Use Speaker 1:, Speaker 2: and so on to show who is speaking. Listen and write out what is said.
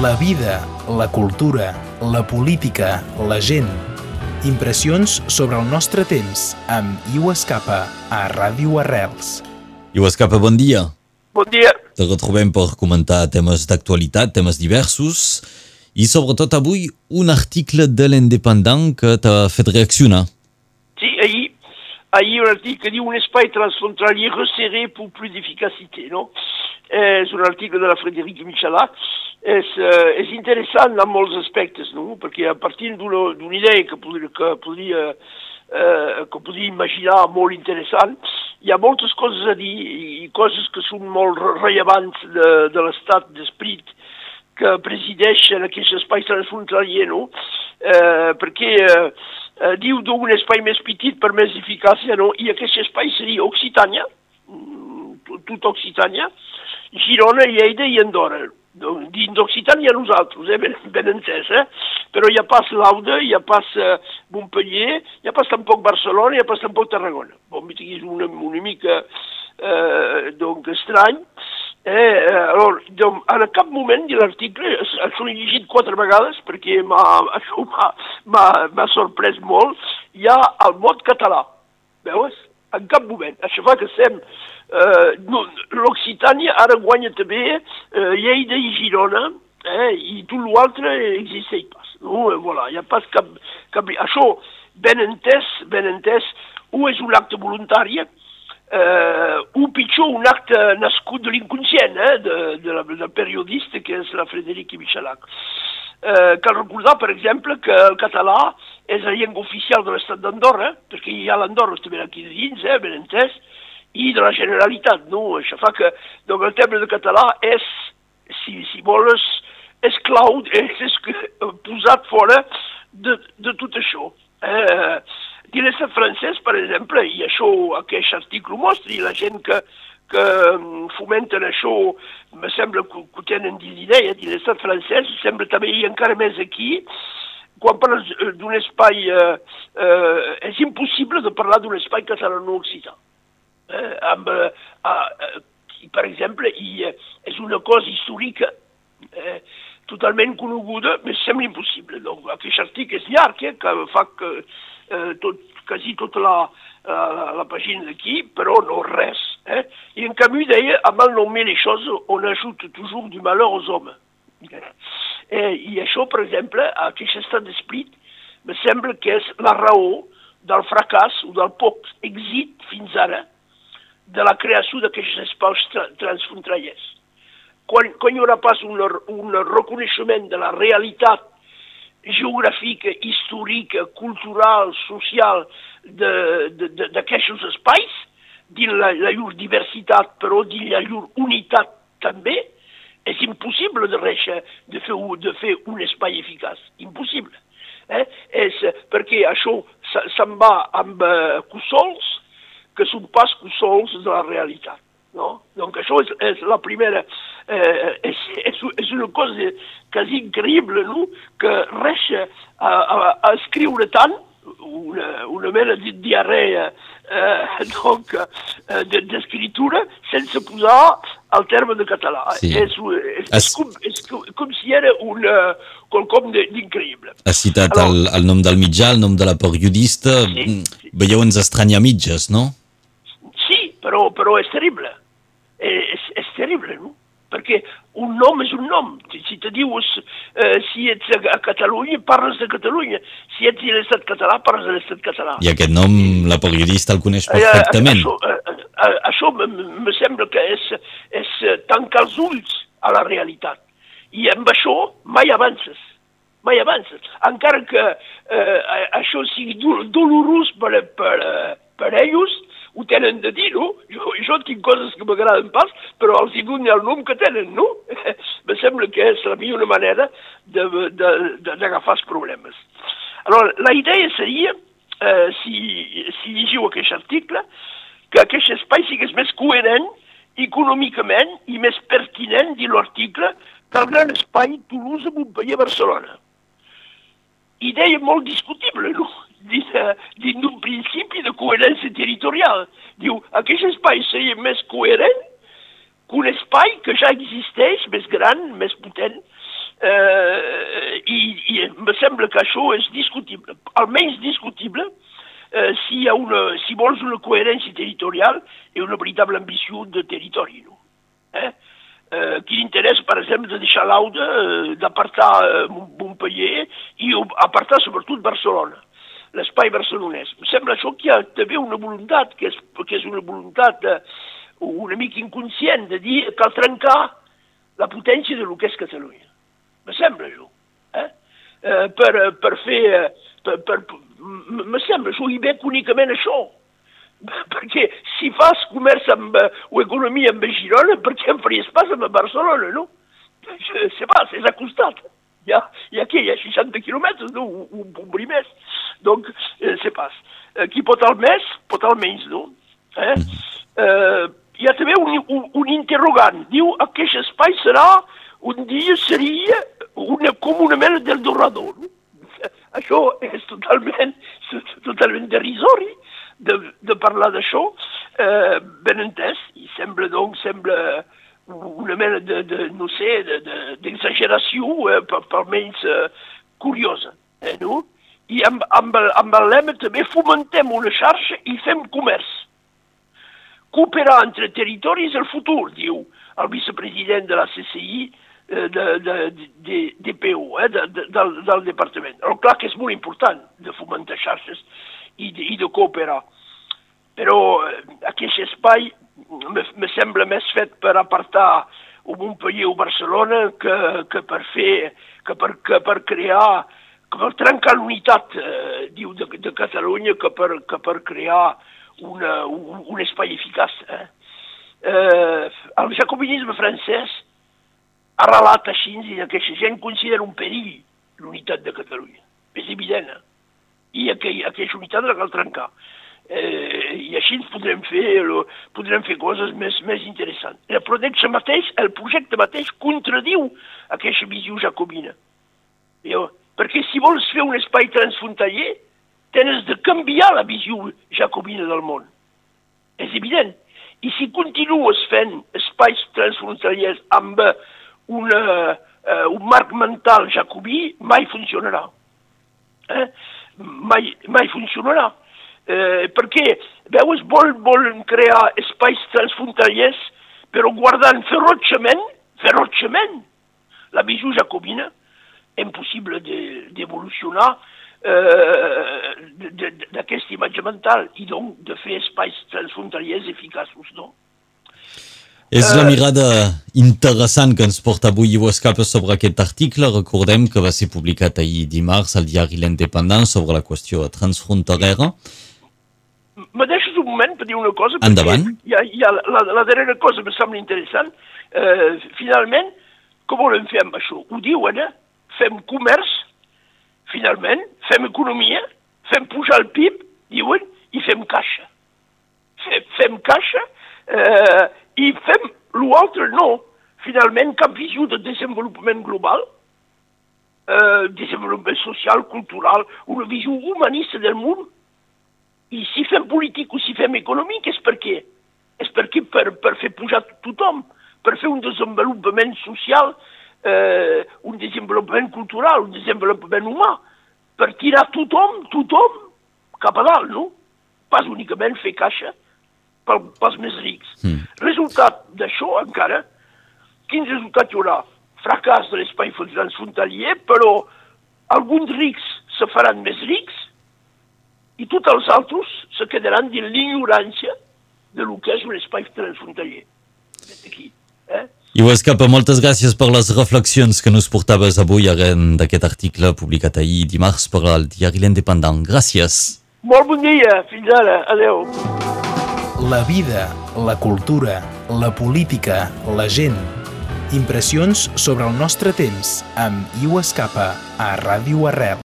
Speaker 1: La vida, la cultura, la política, la gent. Impressions sobre el nostre temps amb Iu Escapa a Ràdio Arrels.
Speaker 2: Iu Escapa, bon dia.
Speaker 3: Bon dia.
Speaker 2: Te retrobem per comentar temes d'actualitat, temes diversos, i sobretot avui un article de l'Independent que t'ha fet reaccionar.
Speaker 3: Sí, ahir, ahir un article que un espai transfrontalier resserré pour plus d'efficacité, no? És un article de la Frédéric Michalak. És, uh, és interessant en molts aspectes, no? Perquè a partir d'una idea que podria, que podria eh, que podria imaginar molt interessant, hi ha moltes coses a dir i coses que són molt rellevants de, de l'estat d'esprit que presideix en aquest espai transfrontalier, no? Eh, perquè eh, eh, diu d'un espai més petit per més eficàcia, no? I aquest espai seria Occitània, tot Occitània, Girona, Lleida i Andorra. Dins d'Occitània nosaltres, eh? ben, ben entès, eh? però hi ha pas Lauda, hi pas eh, Montpellier, hi ha pas tampoc Barcelona, hi ha pas tampoc Tarragona. Bon, és una, una mica eh, donc, estrany, Eh, eh, alors, donc, en cap moment de l'article, això l'he llegit quatre vegades perquè això m'ha sorprès molt, hi ha el mot català, veus? En cap moment. Això fa que sem, eh, no, l'Occitània ara guanya també eh, Lleida i Girona, eh, i tot l'altre existeix pas. No? Voilà, hi ha pas cap, cap... Això, ben entès, ben entès, o és un acte voluntari, eh, o pitjor, un acte nascut de l'inconscient eh, de, de la, del periodista que és la Frederic Michalak. Eh, cal recordar, per exemple, que el català és la llengua oficial de l'estat d'Andorra, perquè hi ha l'Andorra també aquí dins, eh, ben entès, i de la Generalitat, no? Això fa que donc, el terme de català és, si, si vols, és clau, és, és posat fora de, de tot això. Eh, dins l'estat francès, per exemple, i això aquest article ho mostra, i la gent que, que fomenten això, me sembla que, que tenen d'idea, dins l'estat francès, sembla també i encara més aquí, quan parles d'un espai, eh, eh, és impossible de parlar d'un espai catalano-occità. Eh, amb, eh, eh, per exemple, i, eh, és una cosa històrica, eh, totalment coneguda, me sembla impossible. Donc, aquest article és llarg, eh, que fa que eh, tot, quasi tota la, la, la pàgina d'aquí, però no res. Eh? I en canvi deia, a mal nommer les choses, on ajoute toujours du malheur aux hommes. Eh, I això, per exemple, aquest estat d'esprit, me sembla que és la raó del fracàs o del poc èxit fins ara de la creació d'aquests espais tra transfrontaliers. Quan, quan hi haurà pas un, un reconeixement de la realitat geogràfica, històrica, cultural, social d'aquests espais, dins la, la llur diversitat, però dins la llur unitat també, és impossible de reixa de fer, de fer un espai eficaç. Impossible. Eh? És perquè això se'n va amb eh, cossols que són pas cossols de la realitat. No? Donc això és, és la primera, eh, és, és, és una cosa quasi increïble, no? que reixa a, a, a escriure tant, una, una mena de diarrea eh, donc, eh, d'escritura sense posar el terme de català.
Speaker 2: Sí.
Speaker 3: És, és, és, com, és com, com si era un quelcom d'increïble.
Speaker 2: Has citat Alors, el, el nom del mitjà, el nom de la periodista.
Speaker 3: Sí, sí.
Speaker 2: Veieu ens estranya mitges, no?
Speaker 3: Sí, però, però és terrible. És, és terrible, no? Un nom és un nom. Si te dius, eh, si ets a Catalunya, parles de Catalunya. Si ets a l'estat català, parles de l'estat català.
Speaker 2: I aquest nom la periodista el coneix perfectament.
Speaker 3: Eh, això eh, això me sembla que és, és tancar els ulls a la realitat. I amb això mai avances. Mai avances. Encara que eh, això sigui dolorós per, per, per ells, ho tenen de dir, no? Jo, jo tinc coses que m'agraden pas, però els hi dono el nom que tenen, no? Me sembla que és la millor manera d'agafar els problemes. Alors, la idea seria, eh, si, si llegiu aquest article, que aquest espai sigués més coherent econòmicament i més pertinent, dir l'article, que el gran espai Toulouse-Montpellier-Barcelona. Idea molt discutible, no? Dins d'un principi de coherència territorial. Diu, aquest espai seria més coherent que un espai que ja existeix, més gran, més potent, eh, i, i em sembla que això és discutible, almenys discutible, eh, si, hi ha una, si vols una coherència territorial i una veritable ambició de territori. No? Eh? Eh, quin interès, per exemple, de deixar l'Auda, eh, d'apartar eh, Montpellier i apartar sobretot Barcelona, l'espai barcelonès. Em sembla això que hi ha també una voluntat, que és, que és una voluntat una mica inconscient de dir que cal trencar la potència de lo que és Catalunya me sembla això. Eh? Eh, per, per fer... Per, per, me sembla això, i veig únicament això. Perquè si fas comerç amb, o economia amb Girona, per què em faries pas amb Barcelona, no? Se pas, és acostat. Hi ha, hi ha què? Hi ha 60 quilòmetres, no? Un, un punt més. Donc, eh, se pas. Eh, qui pot al més, pot al menys, no? Eh? Eh, hi ha també un, un, un interrogant. Diu, aquest espai serà un dia seria una, com una mena del dorador. Això és totalment, totalment derisori de, de parlar d'això, eh, ben entès, i sembla doncs, sembla una mena de, de no sé, d'exageració, de, de, eh, per, menys eh, curiosa, eh, no? I amb, amb, amb lema també fomentem una xarxa i fem comerç. Cooperar entre territoris el futur, diu el vicepresident de la CCI, Eh, de, de, de, DPO, eh, de, de, del, del departament. Alors, clar que és molt important de fomentar xarxes i de, i de cooperar, però eh, aquest espai me, sembla més fet per apartar o Montpellier o Barcelona que, que per fer, que per, que per crear, que per trencar l'unitat, eh, diu, de, de Catalunya, que per, que per crear una, un, un espai eficaç. Eh? Eh, el jacobinisme francès arrelat així i aquesta gent considera un perill l'unitat de Catalunya. És evident. Eh? I aquell, aquesta unitat la cal trencar. Eh, I així podrem fer, podrem fer coses més, més interessants. El projecte mateix, el projecte mateix contradiu aquesta visió jacobina. Jo, perquè si vols fer un espai transfrontaller, tens de canviar la visió jacobina del món. És evident. I si continues fent espais transfrontallers amb una, eh, un marc mental jacobí mai funcionarà. Eh? Mai, mai funcionarà. Eh, perquè, veus, vol, volen crear espais transfrontaliers, però guardant ferotxament, ferotxament, la visió jacobina, impossible d'evolucionar eh, d'aquesta imatge mental i donc de fer espais transfrontaliers eficaços, no?
Speaker 2: És la mirada interessant que ens porta avui ho escapa sobre aquest article. Recordem que va ser publicat ahir dimarts al diari L'Independent sobre la qüestió transfronterera.
Speaker 3: Me deixes un moment per dir una cosa?
Speaker 2: Endavant.
Speaker 3: Hi ha, hi ha la, la darrera cosa me sembla interessant. Eh, finalment, com volem fer amb això? Ho diuen, eh? Fem comerç, finalment, fem economia, fem pujar el PIB, diuen, i fem caixa. Fem, fem caixa, eh, i fem l'altre no, finalment cap visió de desenvolupament global, eh, desenvolupament social, cultural, una visió humanista del món. I si fem polític o si fem econòmic és per què? És perquè per, per fer pujar tothom, per fer un desenvolupament social, eh, un desenvolupament cultural, un desenvolupament humà, per tirar tothom, tothom cap a dalt, no? Pas únicament fer caixa, pel, pels més rics. Mm. Resultat d'això, encara, quin resultat hi haurà? Fracàs de l'espai transfrontalier, però alguns rics se faran més rics i tots els altres se quedaran dins l'ignorància de lo que és un espai transfrontalier. Aquí,
Speaker 2: eh? I ho escapa, moltes gràcies per les reflexions que nos portaves avui arren d'aquest article publicat ahir dimarts per al diari L'Independent. Gràcies.
Speaker 3: Molt bon dia, fins ara, adeu.
Speaker 1: La vida, la cultura, la política, la gent. Impressions sobre el nostre temps amb Iu Escapa a Ràdio Arrel.